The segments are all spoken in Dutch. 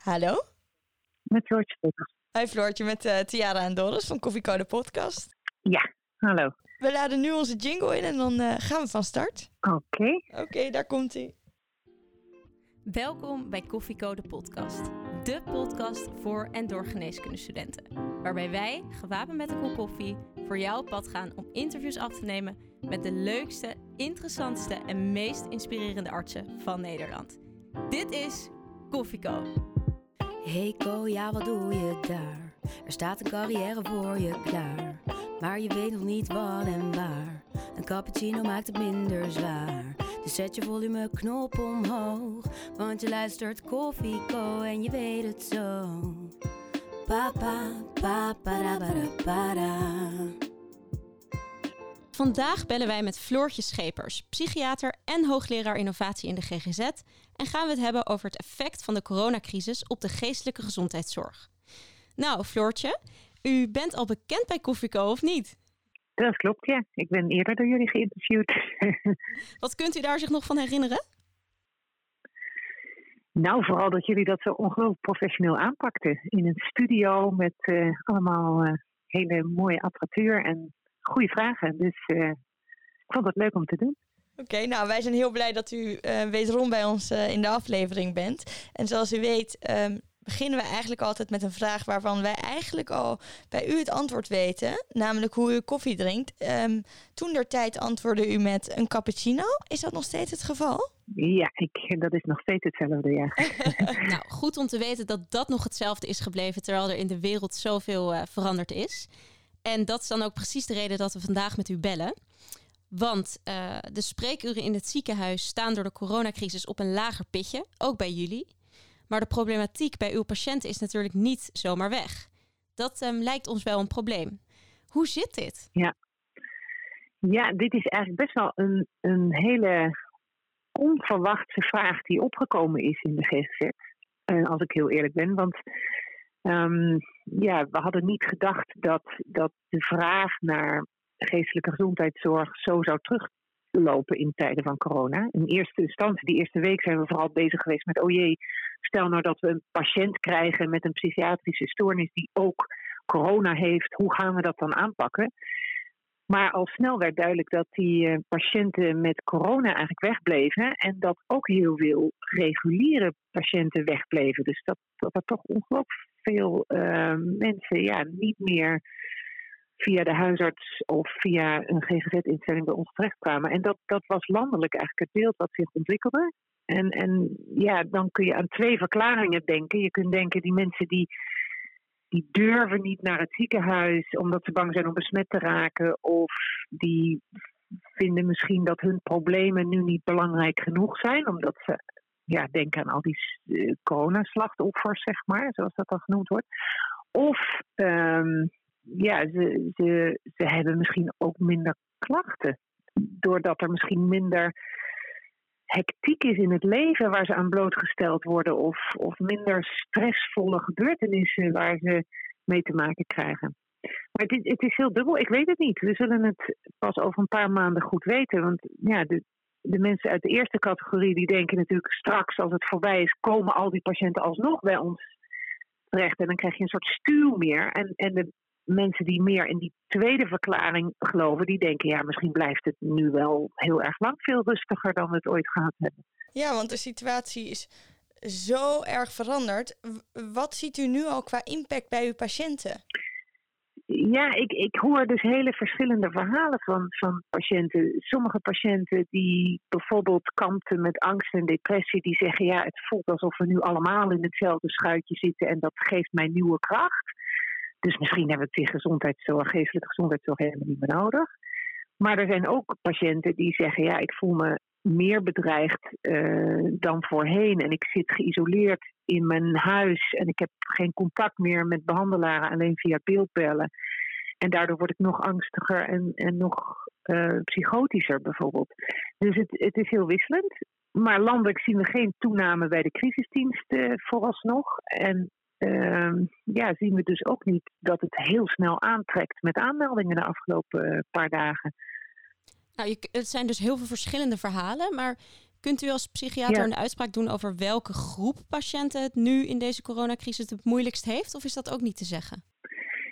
Hallo? Met Floortje Potters. Hoi Floortje, met uh, Tiara en Doris van Koffiecode Podcast. Ja, hallo. We laden nu onze jingle in en dan uh, gaan we van start. Oké. Oké, daar komt hij. Welkom bij Koffiecode Podcast. De podcast voor en door geneeskundestudenten. Waarbij wij, gewapend met een kop koffie, voor jou op pad gaan om interviews af te nemen met de leukste, interessantste en meest inspirerende artsen van Nederland. Dit is Koffieco. Hey Ko, ja wat doe je daar? Er staat een carrière voor je klaar. Maar je weet nog niet wat en waar. Een cappuccino maakt het minder zwaar. Dus zet je volumeknop omhoog. Want je luistert Koffieco en je weet het zo. Papa, papa, para, para. Vandaag bellen wij met Floortje Schepers, psychiater en hoogleraar innovatie in de GGZ. En gaan we het hebben over het effect van de coronacrisis op de geestelijke gezondheidszorg. Nou, Floortje, u bent al bekend bij Koffieco, of niet? Dat klopt, ja. Ik ben eerder door jullie geïnterviewd. Wat kunt u daar zich nog van herinneren? Nou, vooral dat jullie dat zo ongelooflijk professioneel aanpakten. In een studio met uh, allemaal uh, hele mooie apparatuur en goede vragen. Dus uh, ik vond het leuk om te doen. Oké, nou wij zijn heel blij dat u wederom bij ons in de aflevering bent. En zoals u weet um, beginnen we eigenlijk altijd met een vraag waarvan wij eigenlijk al bij u het antwoord weten, namelijk hoe u koffie drinkt. Um, toen der tijd antwoordde u met een cappuccino. Is dat nog steeds het geval? Ja, ik, dat is nog steeds hetzelfde, ja. nou, goed om te weten dat dat nog hetzelfde is gebleven, terwijl er in de wereld zoveel uh, veranderd is. En dat is dan ook precies de reden dat we vandaag met u bellen. Want uh, de spreekuren in het ziekenhuis staan door de coronacrisis op een lager pitje, ook bij jullie. Maar de problematiek bij uw patiënten is natuurlijk niet zomaar weg. Dat um, lijkt ons wel een probleem. Hoe zit dit? Ja, ja dit is eigenlijk best wel een, een hele onverwachte vraag die opgekomen is in de GGZ. Uh, als ik heel eerlijk ben. Want um, ja, we hadden niet gedacht dat, dat de vraag naar geestelijke gezondheidszorg zo zou teruglopen in tijden van corona. In eerste instantie, die eerste week zijn we vooral bezig geweest met, oh jee, stel nou dat we een patiënt krijgen met een psychiatrische stoornis die ook corona heeft, hoe gaan we dat dan aanpakken? Maar al snel werd duidelijk dat die uh, patiënten met corona eigenlijk wegbleven. En dat ook heel veel reguliere patiënten wegbleven. Dus dat, dat toch ongelooflijk veel uh, mensen ja, niet meer via de huisarts of via een GGZ-instelling bij ons terechtkwamen. En dat, dat was landelijk eigenlijk het beeld wat zich ontwikkelde. En, en ja, dan kun je aan twee verklaringen denken. Je kunt denken, die mensen die die durven niet naar het ziekenhuis omdat ze bang zijn om besmet te raken. Of die vinden misschien dat hun problemen nu niet belangrijk genoeg zijn, omdat ze ja, denken aan al die uh, coronaslachtoffers, zeg maar, zoals dat dan genoemd wordt. Of um, ja, ze, ze, hebben misschien ook minder klachten. Doordat er misschien minder hectiek is in het leven waar ze aan blootgesteld worden, of, of minder stressvolle gebeurtenissen waar ze mee te maken krijgen. Maar het het is heel dubbel, ik weet het niet. We zullen het pas over een paar maanden goed weten. Want ja, de, de mensen uit de eerste categorie die denken natuurlijk straks als het voorbij is, komen al die patiënten alsnog bij ons terecht. En dan krijg je een soort stuw meer. En, en de mensen die meer in die tweede verklaring geloven, die denken ja, misschien blijft het nu wel heel erg lang veel rustiger dan we het ooit gehad hebben. Ja, want de situatie is zo erg veranderd. Wat ziet u nu al qua impact bij uw patiënten? Ja, ik, ik hoor dus hele verschillende verhalen van, van patiënten. Sommige patiënten die bijvoorbeeld kampten met angst en depressie, die zeggen ja, het voelt alsof we nu allemaal in hetzelfde schuitje zitten en dat geeft mij nieuwe kracht. Dus misschien hebben we het in gezondheidszorg, geestelijke gezondheidszorg helemaal niet meer nodig. Maar er zijn ook patiënten die zeggen, ja, ik voel me meer bedreigd uh, dan voorheen. En ik zit geïsoleerd in mijn huis en ik heb geen contact meer met behandelaren, alleen via beeldbellen. En daardoor word ik nog angstiger en, en nog uh, psychotischer bijvoorbeeld. Dus het, het is heel wisselend. Maar landelijk zien we geen toename bij de crisisdiensten vooralsnog. En uh, ja, zien we dus ook niet dat het heel snel aantrekt met aanmeldingen de afgelopen paar dagen. Nou, je, het zijn dus heel veel verschillende verhalen, maar Kunt u als psychiater een uitspraak doen over welke groep patiënten het nu in deze coronacrisis het moeilijkst heeft? Of is dat ook niet te zeggen?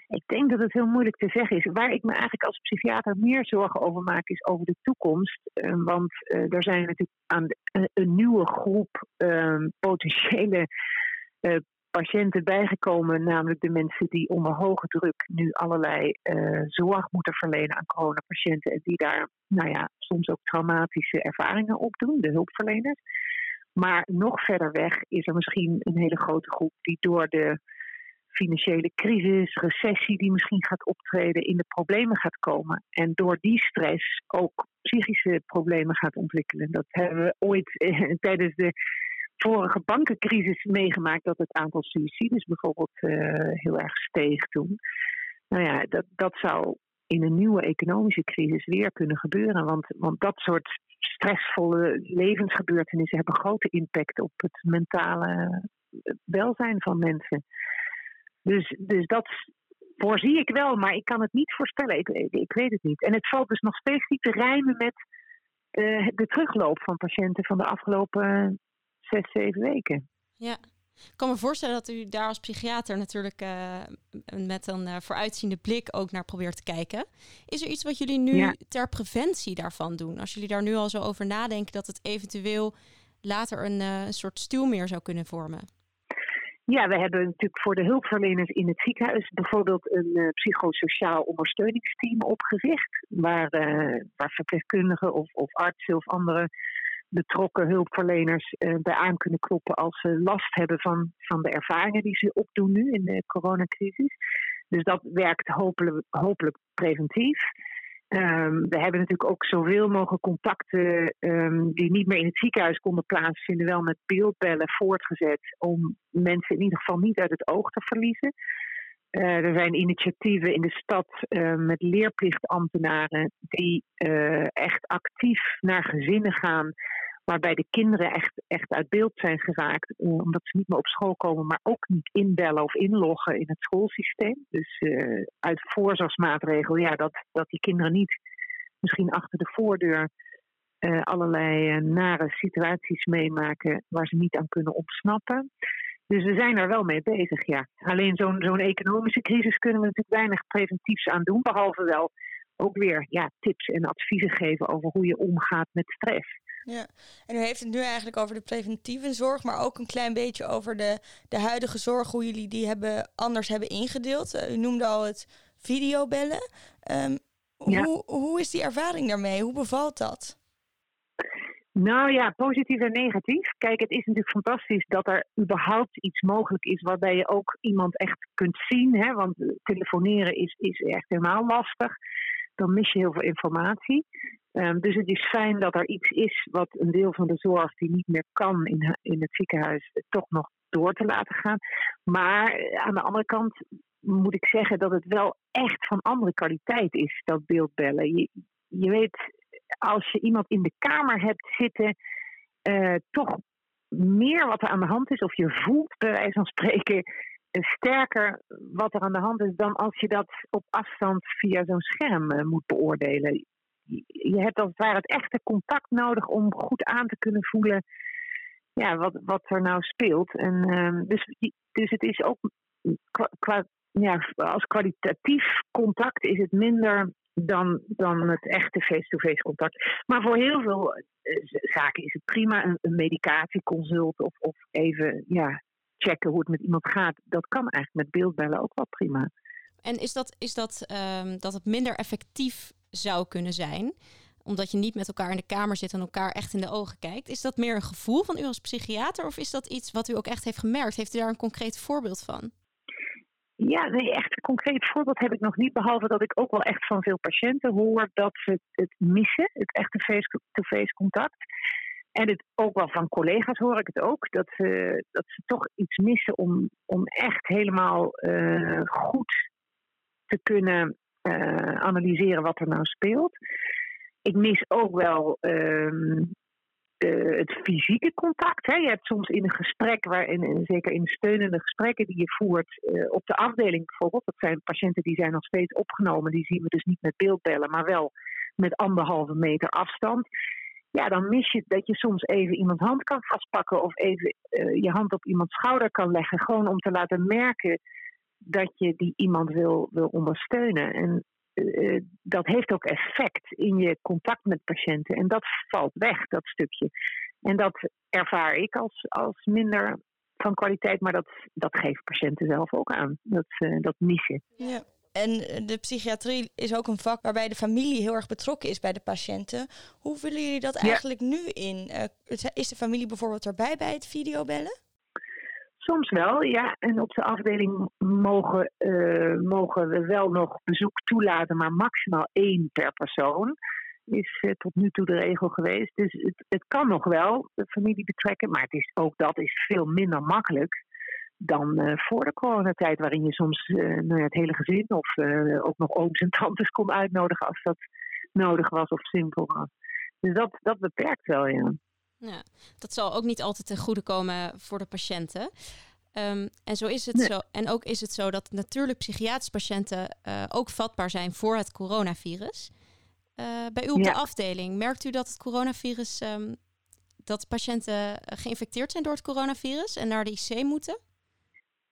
Ik denk dat het heel moeilijk te zeggen is. Waar ik me eigenlijk als psychiater meer zorgen over maak, is over de toekomst. Uh, want uh, er zijn natuurlijk aan de, uh, een nieuwe groep ehm, potentiële eh, patiënten bijgekomen, namelijk de mensen die onder hoge druk nu allerlei zorg moeten verlenen aan coronapatiënten en die daar, nou ja, soms ook traumatische ervaringen opdoen, de hulpverleners. Maar nog verder weg is er misschien een hele grote groep die door de financiële crisis, recessie die misschien gaat optreden, in de problemen gaat komen. En door die stress ook psychische problemen gaat ontwikkelen. Dat hebben we ooit eh, tijdens de vorige bankencrisis meegemaakt, dat het aantal suicides bijvoorbeeld uh, heel erg steeg toen. Nou ja, dat, dat zou in een nieuwe economische crisis weer kunnen gebeuren. Want, want dat soort stressvolle levensgebeurtenissen hebben grote impact op het mentale welzijn van mensen. Dus, dus dat voorzie ik wel, maar ik kan het niet voorspellen. Ik, ik weet het niet. En het valt dus nog steeds niet te rijmen met uh, de terugloop van patiënten van de afgelopen zes, zeven weken. Ja. Ik kan me voorstellen dat u daar als psychiater natuurlijk uh, met een uh, vooruitziende blik ook naar probeert te kijken. Is er iets wat jullie nu ja. ter preventie daarvan doen? Als jullie daar nu al zo over nadenken dat het eventueel later een, uh, een soort stuwmeer zou kunnen vormen? Ja, we hebben natuurlijk voor de hulpverleners in het ziekenhuis bijvoorbeeld een psychosociaal ondersteuningsteam opgericht. Waar, waar verpleegkundigen of, of artsen of andere betrokken hulpverleners uh, bij aan kunnen kloppen als ze last hebben van, van de ervaringen die ze opdoen nu in de coronacrisis. Dus dat werkt hopelijk, hopelijk preventief. Um, we hebben natuurlijk ook zoveel mogelijk contacten um, die niet meer in het ziekenhuis konden plaatsvinden, wel met beeldbellen voortgezet om mensen in ieder geval niet uit het oog te verliezen. Uh, er zijn initiatieven in de stad uh, met leerplichtambtenaren die uh, echt actief naar gezinnen gaan waarbij de kinderen echt, echt uit beeld zijn geraakt, omdat ze niet meer op school komen, maar ook niet inbellen of inloggen in het schoolsysteem. Dus uit voorzorgsmaatregel, ja, dat, dat die kinderen niet misschien achter de voordeur allerlei nare situaties meemaken waar ze niet aan kunnen ontsnappen. Dus we zijn daar wel mee bezig, ja. Alleen zo'n zo'n economische crisis kunnen we natuurlijk weinig preventiefs aan doen, behalve wel ook weer ja, tips en adviezen geven over hoe je omgaat met stress. Ja, en u heeft het nu eigenlijk over de preventieve zorg, maar ook een klein beetje over de, de huidige zorg, hoe jullie die hebben, anders hebben ingedeeld. Uh, u noemde al het videobellen. Um, ja. hoe, hoe is die ervaring daarmee? Hoe bevalt dat? Nou ja, positief en negatief. Kijk, het is natuurlijk fantastisch dat er überhaupt iets mogelijk is waarbij je ook iemand echt kunt zien. Hè? Want telefoneren is, is echt helemaal lastig. Dan mis je heel veel informatie. Um, dus het is fijn dat er iets is wat een deel van de zorg die niet meer kan in, in het ziekenhuis toch nog door te laten gaan. Maar eh, aan de andere kant moet ik zeggen dat het wel echt van andere kwaliteit is, dat beeldbellen. Je, je weet, als je iemand in de kamer hebt zitten, uh, toch meer wat er aan de hand is, of je voelt bij wijze van spreken sterker wat er aan de hand is dan als je dat op afstand via zo'n scherm uh, moet beoordelen je hebt als het ware het echte contact nodig om goed aan te kunnen voelen ja, wat, wat er nou speelt. En, um, dus, dus het is ook qua, qua, ja, als kwalitatief contact is het minder dan, dan het echte face-to-face contact. Maar voor heel veel uh, zaken is het prima. Een, een medicatieconsult of, of even ja, checken hoe het met iemand gaat. Dat kan eigenlijk met beeldbellen ook wel prima. En is dat, is dat, um, dat het minder effectief zou kunnen zijn omdat je niet met elkaar in de kamer zit en elkaar echt in de ogen kijkt. Is dat meer een gevoel van u als psychiater of is dat iets wat u ook echt heeft gemerkt? Heeft u daar een concreet voorbeeld van? Ja, nee, echt een concreet voorbeeld heb ik nog niet. Behalve dat ik ook wel echt van veel patiënten hoor dat ze het missen, het echte face-to-face contact. En het ook wel van collega's hoor ik het ook, dat ze, dat ze toch iets missen om, om echt helemaal uh, goed te kunnen uh, analyseren wat er nou speelt. Ik mis ook wel uh, uh, het fysieke contact. Hè. Je hebt soms in een gesprek, waarin, zeker in steunende gesprekken die je voert uh, op de afdeling bijvoorbeeld, dat zijn patiënten die zijn nog steeds opgenomen, die zien we dus niet met beeldbellen, maar wel met anderhalve meter afstand. ja, dan mis je dat je soms even iemands hand kan vastpakken of even uh, je hand op iemands schouder kan leggen. Gewoon om te laten merken dat je die iemand wil, wil ondersteunen. En uh, dat heeft ook effect in je contact met patiënten. En dat valt weg, dat stukje. En dat ervaar ik als, als minder van kwaliteit, maar dat, dat geven patiënten zelf ook aan. Dat, uh, dat. Ja. En de psychiatrie is ook een vak waarbij de familie heel erg betrokken is bij de patiënten. Hoe vullen jullie dat eigenlijk nu in? Uh, is de familie bijvoorbeeld erbij bij het videobellen? Soms wel, ja. En op de afdeling mogen, uh, mogen we wel nog bezoek toelaten, maar maximaal één per persoon. Is uh, tot nu toe de regel geweest. Dus het, het kan nog wel de familie betrekken, maar het is, ook dat is veel minder makkelijk dan uh, voor de coronatijd, waarin je soms nou ja, het hele gezin of ook nog ooms en tantes kon uitnodigen als dat nodig was of simpel was. Dus dat, dat beperkt wel, ja. Ja, dat zal ook niet altijd ten goede komen voor de patiënten. Um, en zo is het nee. zo. En ook is het zo dat natuurlijk psychiatrische patiënten uh, ook vatbaar zijn voor het coronavirus. Uh, bij u op ja. de afdeling, merkt u dat het coronavirus, um, dat patiënten geïnfecteerd zijn door het coronavirus en naar de IC moeten?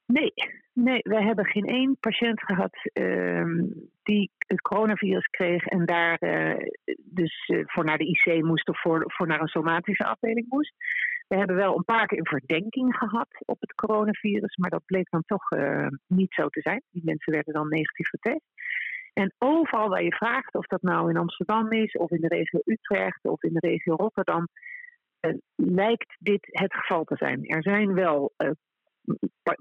Nee, nee, wij hebben geen één patiënt gehad uh, die het coronavirus kreeg en daar uh, dus uh, voor naar de IC moest of voor, voor naar een somatische afdeling moest. We hebben wel een paar keer een verdenking gehad op het coronavirus, maar dat bleek dan toch uh, niet zo te zijn. Die mensen werden dan negatief getest. En overal waar je vraagt, of dat nou in Amsterdam is, of in de regio Utrecht, of in de regio Rotterdam, lijkt dit het geval te zijn. Er zijn wel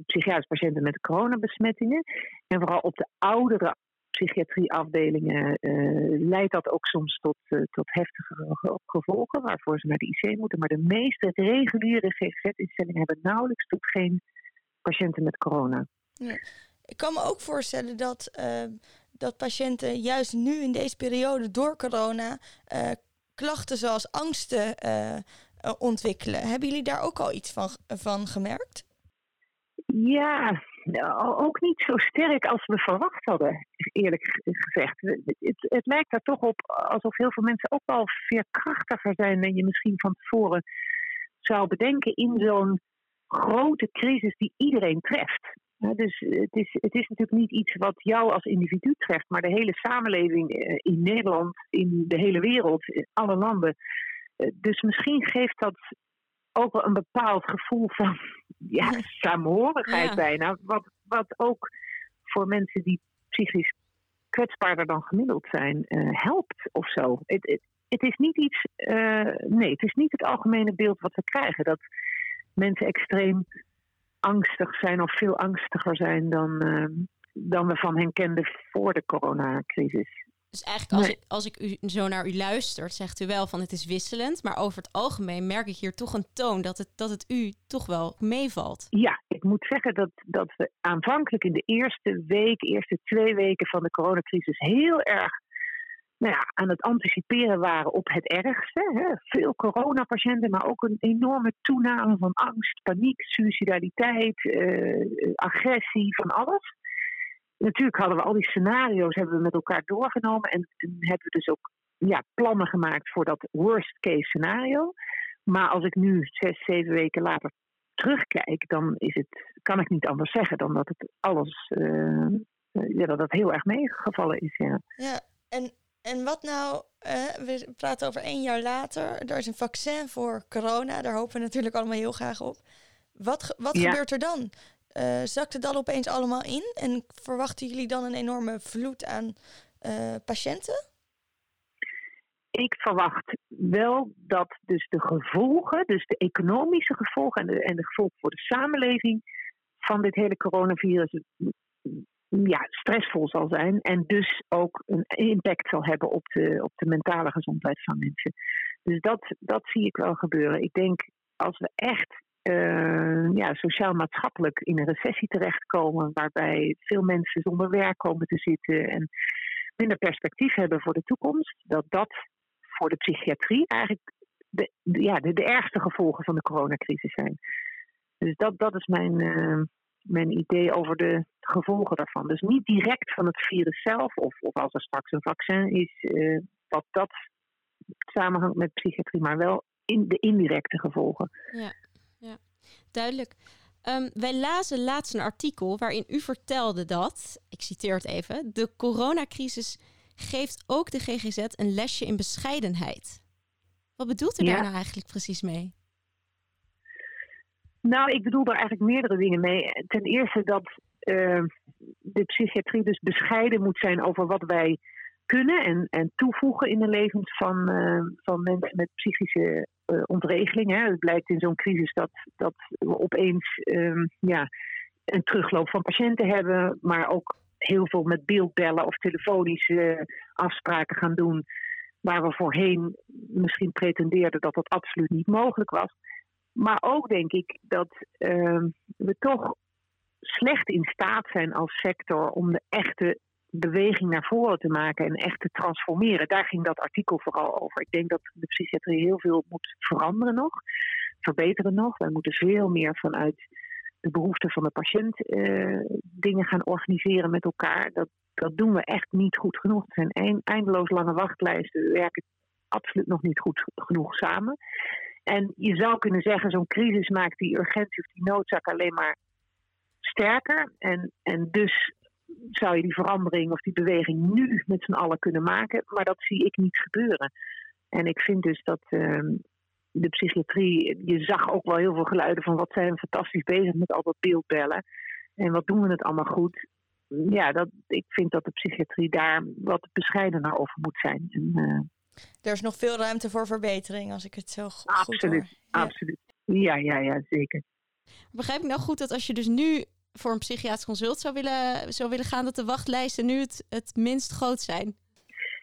psychiatrische patiënten met coronabesmettingen. En vooral op de oudere psychiatrieafdelingen uh, leidt dat ook soms tot, uh, tot heftige gevolgen, waarvoor ze naar de IC moeten. Maar de meeste reguliere GGZ-instellingen hebben nauwelijks tot geen patiënten met corona. Ja. Ik kan me ook voorstellen dat, uh, dat patiënten juist nu in deze periode door corona klachten zoals angsten ontwikkelen. Hebben jullie daar ook al iets van, van gemerkt? Ja, ook niet zo sterk als we verwacht hadden, eerlijk gezegd. Het, het, lijkt er toch op alsof heel veel mensen ook wel veerkrachtiger zijn dan je misschien van tevoren zou bedenken in zo'n grote crisis die iedereen treft. dus het is, het is natuurlijk niet iets wat jou als individu treft, maar de hele samenleving in Nederland, in de hele wereld, in alle landen. Dus misschien geeft dat ook wel een bepaald gevoel van ja, samenhorigheid ja. bijna. Wat, wat ook voor mensen die psychisch kwetsbaarder dan gemiddeld zijn, uh, helpt of zo. Het, het, het is niet iets, uh, nee, het is niet het algemene beeld wat we krijgen. Dat mensen extreem angstig zijn of veel angstiger zijn dan, uh, dan we van hen kenden voor de coronacrisis. Dus eigenlijk als, nee. ik, als ik u zo naar u luister, zegt u wel van het is wisselend. Maar over het algemeen merk ik hier toch een toon dat het, dat het u toch wel meevalt. Ja, ik moet zeggen dat, dat we aanvankelijk in de eerste week, eerste twee weken van de coronacrisis heel erg nou ja, aan het anticiperen waren op het ergste. Hè. Veel coronapatiënten, maar ook een enorme toename van angst, paniek, suicidaliteit, uh, agressie, van alles natuurlijk hadden we al die scenario's hebben we met elkaar doorgenomen. En, en hebben we dus ook ja, plannen gemaakt voor dat worst case scenario. Maar als ik nu zes, zeven weken later terugkijk, dan is het, kan ik niet anders zeggen dan dat het alles uh, ja, dat het heel erg meegevallen is. Ja, ja en, en wat nou, uh, we praten over één jaar later, er is een vaccin voor corona, daar hopen we natuurlijk allemaal heel graag op. Wat, wat ja. gebeurt er dan? Uh, zakt het dan opeens allemaal in? En verwachten jullie dan een enorme vloed aan uh, patiënten? Ik verwacht wel dat dus de gevolgen, dus de economische gevolgen en de, en de gevolgen voor de samenleving van dit hele coronavirus ja, stressvol zal zijn en dus ook een impact zal hebben op de, op de mentale gezondheid van mensen. Dus dat, dat zie ik wel gebeuren. Ik denk als we echt uh, ja, sociaal-maatschappelijk in een recessie terechtkomen, waarbij veel mensen zonder werk komen te zitten en minder perspectief hebben voor de toekomst, dat dat voor de psychiatrie eigenlijk de, ja, de, de, ergste gevolgen van de coronacrisis zijn. Dus dat, dat is mijn, uh, mijn idee over de gevolgen daarvan. Dus niet direct van het virus zelf, of, of als er straks een vaccin is, uh, wat dat samenhangt met psychiatrie, maar wel in de indirecte gevolgen. Ja. Duidelijk. Um, wij lazen laatst een artikel waarin u vertelde dat, ik citeer het even, de coronacrisis geeft ook de GGZ een lesje in bescheidenheid. Wat bedoelt u daar nou eigenlijk precies mee? Nou, ik bedoel daar eigenlijk meerdere dingen mee. Ten eerste dat uh, de psychiatrie dus bescheiden moet zijn over wat wij kunnen en, en toevoegen in de levens van, uh, van mensen met psychische ontregeling. Hè. Het blijkt in zo'n crisis dat, dat we opeens um, ja, een terugloop van patiënten hebben, maar ook heel veel met beeldbellen of telefonische afspraken gaan doen. Waar we voorheen misschien pretendeerden dat dat absoluut niet mogelijk was. Maar ook denk ik dat uh, we toch slecht in staat zijn als sector om de echte beweging naar voren te maken en echt te transformeren. Daar ging dat artikel vooral over. Ik denk dat de psychiatrie heel veel moet veranderen nog, verbeteren nog. Wij moeten veel meer vanuit de behoeften van de patiënt uh, dingen gaan organiseren met elkaar. Dat, dat doen we echt niet goed genoeg. Het zijn eindeloos lange wachtlijsten. We werken absoluut nog niet goed genoeg samen. En je zou kunnen zeggen, zo'n crisis maakt die urgentie of die noodzaak alleen maar sterker. En, en dus zou je die verandering of die beweging nu met z'n allen kunnen maken. Maar dat zie ik niet gebeuren. En ik vind dus dat uh, de psychiatrie, je zag ook wel heel veel geluiden van wat zijn we fantastisch bezig met al dat beeldbellen. En wat doen we het allemaal goed. Ja, dat, ik vind dat de psychiatrie daar wat bescheidener over moet zijn. En, uh, er is nog veel ruimte voor verbetering, als ik het zo goed absoluut, hoor. Ja. Absoluut. Ja, ja, ja, zeker. Begrijp ik nou goed dat als je dus nu voor een psychiatrisch consult zou willen, zou willen gaan, dat de wachtlijsten nu het, het minst groot zijn?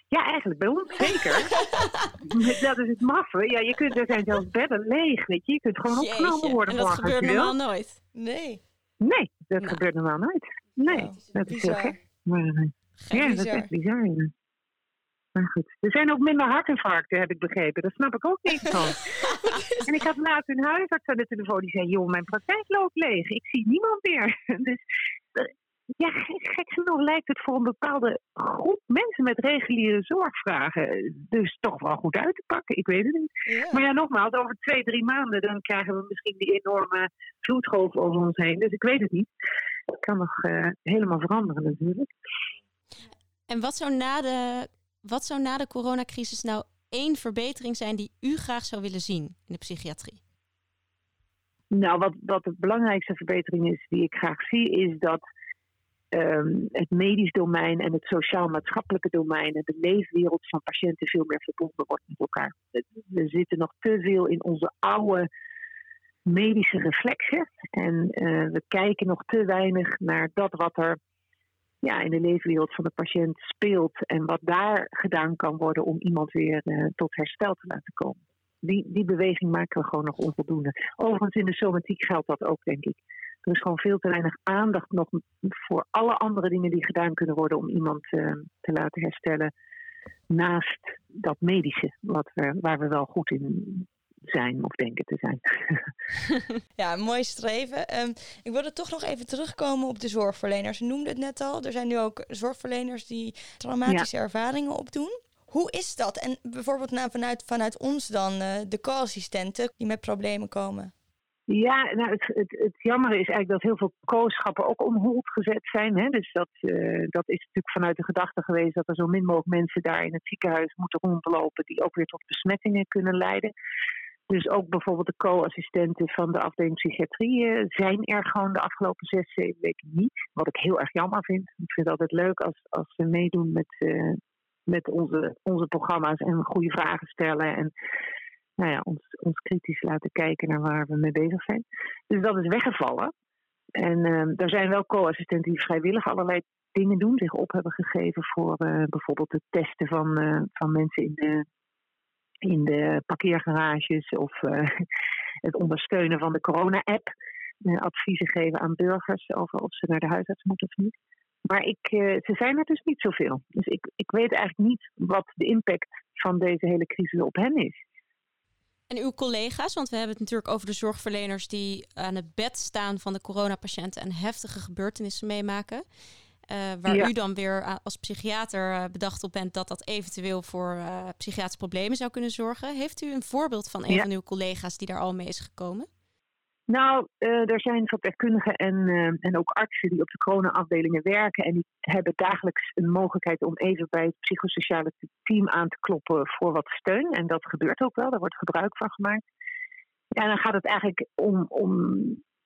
Ja, eigenlijk bij ons zeker. dat is het maffe. Ja, je kunt, er zijn zelfs bedden leeg, weet je. Je kunt gewoon opgenomen worden. En dat gebeurt normaal nooit? Nee. Nee, dat Nou. gebeurt normaal nooit. Nee, Nou, dat is heel gek. Maar, eh, ja, dat is bizar. echt bizar. ja. Maar goed, er zijn ook minder hartinfarcten, heb ik begrepen. Daar snap ik ook niks van. en ik had laatst een huisarts aan de telefoon die zei: Joh, mijn praktijk loopt leeg. Ik zie niemand meer. dus eh, ja, gek, genoeg lijkt het voor een bepaalde groep mensen met reguliere zorgvragen dus toch wel goed uit te pakken. Ik weet het niet. Ja. Maar ja, nogmaals, over twee, drie maanden dan krijgen we misschien die enorme vloedgolf over ons heen. Dus ik weet het niet. Het kan nog eh, helemaal veranderen natuurlijk. En wat zou na de, wat zou na de coronacrisis nou één verbetering zijn die u graag zou willen zien in de psychiatrie? Nou, wat, wat de belangrijkste verbetering is die ik graag zie, is dat ehm, het medisch domein en het sociaal-maatschappelijke domein en de leefwereld van patiënten veel meer verbonden wordt met elkaar. We zitten nog te veel in onze oude medische reflexen en eh, we kijken nog te weinig naar dat wat er ja, in de leefwereld van de patiënt speelt en wat daar gedaan kan worden om iemand weer eh, tot herstel te laten komen. Die, die beweging maken we gewoon nog onvoldoende. Overigens in de somatiek geldt dat ook, denk ik. Er is gewoon veel te weinig aandacht nog voor alle andere dingen die gedaan kunnen worden om iemand eh, te laten herstellen. Naast dat medische, wat we, waar we wel goed in zijn of denken te zijn. Ja, mooi streven. Ehm, ik wilde toch nog even terugkomen op de zorgverleners. U noemde het net al. Er zijn nu ook zorgverleners die traumatische ervaringen opdoen. Hoe is dat? En bijvoorbeeld nou, vanuit, vanuit ons dan, eh, de co-assistenten die met problemen komen. Ja, nou, het, het, het jammer is eigenlijk dat heel veel kooschappen ook on hold gezet zijn. Hè? Dus dat, eh, dat is natuurlijk vanuit de gedachte geweest dat er zo min mogelijk mensen daar in het ziekenhuis moeten rondlopen die ook weer tot besmettingen kunnen leiden. Dus ook bijvoorbeeld de co-assistenten van de afdeling psychiatrie eh, zijn er gewoon de afgelopen zes, zeven weken niet. Wat ik heel erg jammer vind. Ik vind het altijd leuk als, als ze meedoen met, eh, met onze, onze programma's en goede vragen stellen. En nou ja, ons, ons kritisch laten kijken naar waar we mee bezig zijn. Dus dat is weggevallen. En uh, er zijn wel co-assistenten die vrijwillig allerlei dingen doen, zich op hebben gegeven voor uh, bijvoorbeeld het testen van, van mensen in de, in de parkeergarages of het ondersteunen van de corona-app. adviezen geven aan burgers over of ze naar de huisarts moeten of niet. Maar ik, ze zijn er dus niet zoveel. Dus ik, ik weet eigenlijk niet wat de impact van deze hele crisis op hen is. En uw collega's, want we hebben het natuurlijk over de zorgverleners die aan het bed staan van de coronapatiënten en heftige gebeurtenissen meemaken. Waar u dan weer als psychiater bedacht op bent dat dat eventueel voor psychiatrische problemen zou kunnen zorgen. Heeft u een voorbeeld van een van uw collega's die daar al mee is gekomen? Nou, er zijn verpleegkundigen en, en ook artsen die op de corona-afdelingen werken. En die hebben dagelijks een mogelijkheid om even bij het psychosociale team aan te kloppen voor wat steun. En dat gebeurt ook wel, daar wordt gebruik van gemaakt. Ja, dan gaat het eigenlijk om, om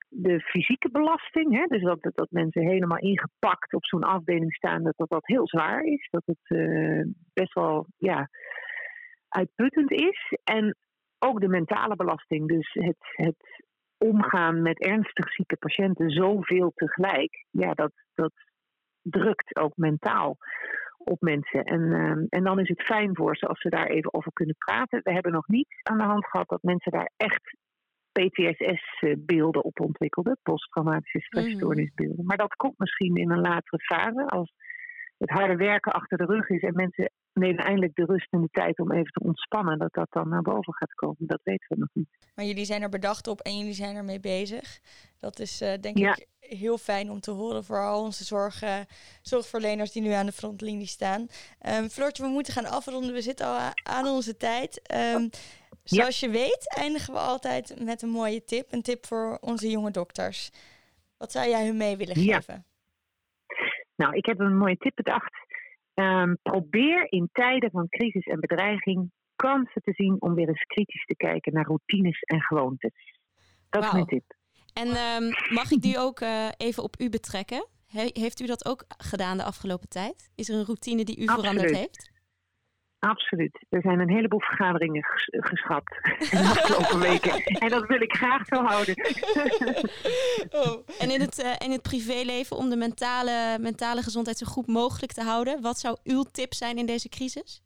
de fysieke belasting. Hè? Dus dat, dat mensen helemaal ingepakt op zo'n afdeling staan, dat dat, heel zwaar is. Dat het uh, best wel ja, uitputtend is. En ook de mentale belasting. Dus het, het omgaan met ernstig zieke patiënten zoveel tegelijk, ja, dat, dat drukt ook mentaal op mensen. En, uh, en dan is het fijn voor ze als ze daar even over kunnen praten. We hebben nog niet aan de hand gehad dat mensen daar echt PTSS-beelden op ontwikkelden, posttraumatische stressstoornisbeelden. Maar dat komt misschien in een latere fase, als het harde werken achter de rug is en mensen nemen eindelijk de rust en de tijd om even te ontspannen, dat dat dan naar boven gaat komen. Dat weten we nog niet. Maar jullie zijn er bedacht op en jullie zijn ermee bezig. Dat is uh, denk ik heel fijn om te horen voor al onze zorg, uh, zorgverleners die nu aan de frontlinie staan. Um, Floortje, we moeten gaan afronden. We zitten al aan onze tijd. Um, zoals ja. je weet eindigen we altijd met een mooie tip. Een tip voor onze jonge dokters. Wat zou jij hun mee willen geven? Ja. Nou, ik heb een mooie tip bedacht. Um, probeer in tijden van crisis en bedreiging kansen te zien om weer eens kritisch te kijken naar routines en gewoontes. Dat wow. is mijn tip. En um, mag ik die ook uh, even op u betrekken? He heeft u dat ook gedaan de afgelopen tijd? Is er een routine die u Absoluut. veranderd heeft? Absoluut. Er zijn een heleboel vergaderingen ges geschrapt de afgelopen weken. En dat wil ik graag zo houden. oh. En in het, uh, in het privéleven, om de mentale, mentale gezondheid zo goed mogelijk te houden, wat zou uw tip zijn in deze crisis?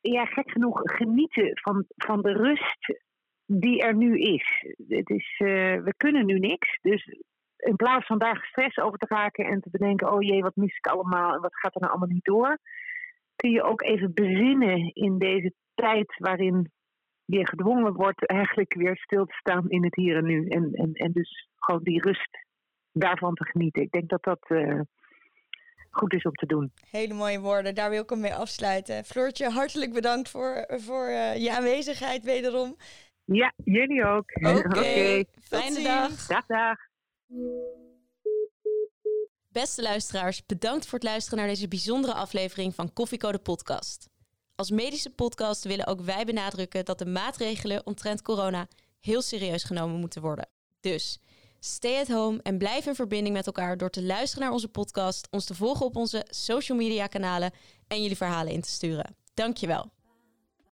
Ja, gek genoeg, genieten van, van de rust die er nu is. Het is uh, we kunnen nu niks, dus in plaats van daar stress over te raken en te bedenken: oh jee, wat mis ik allemaal en wat gaat er nou allemaal niet door kun je ook even bezinnen in deze tijd waarin je gedwongen wordt eigenlijk weer stil te staan in het hier en nu. En, en, en dus gewoon die rust daarvan te genieten. Ik denk dat dat uh, goed is om te doen. Hele mooie woorden, daar wil ik hem mee afsluiten. Floortje, hartelijk bedankt voor, voor uh, je aanwezigheid wederom. Ja, jullie ook. Oké, okay. okay. fijne dag. Dag, dag. Beste luisteraars, bedankt voor het luisteren naar deze bijzondere aflevering van Koffiecode Podcast. Als medische podcast willen ook wij benadrukken dat de maatregelen omtrent corona heel serieus genomen moeten worden. Dus stay at home en blijf in verbinding met elkaar door te luisteren naar onze podcast, ons te volgen op onze social media kanalen en jullie verhalen in te sturen. Dankjewel.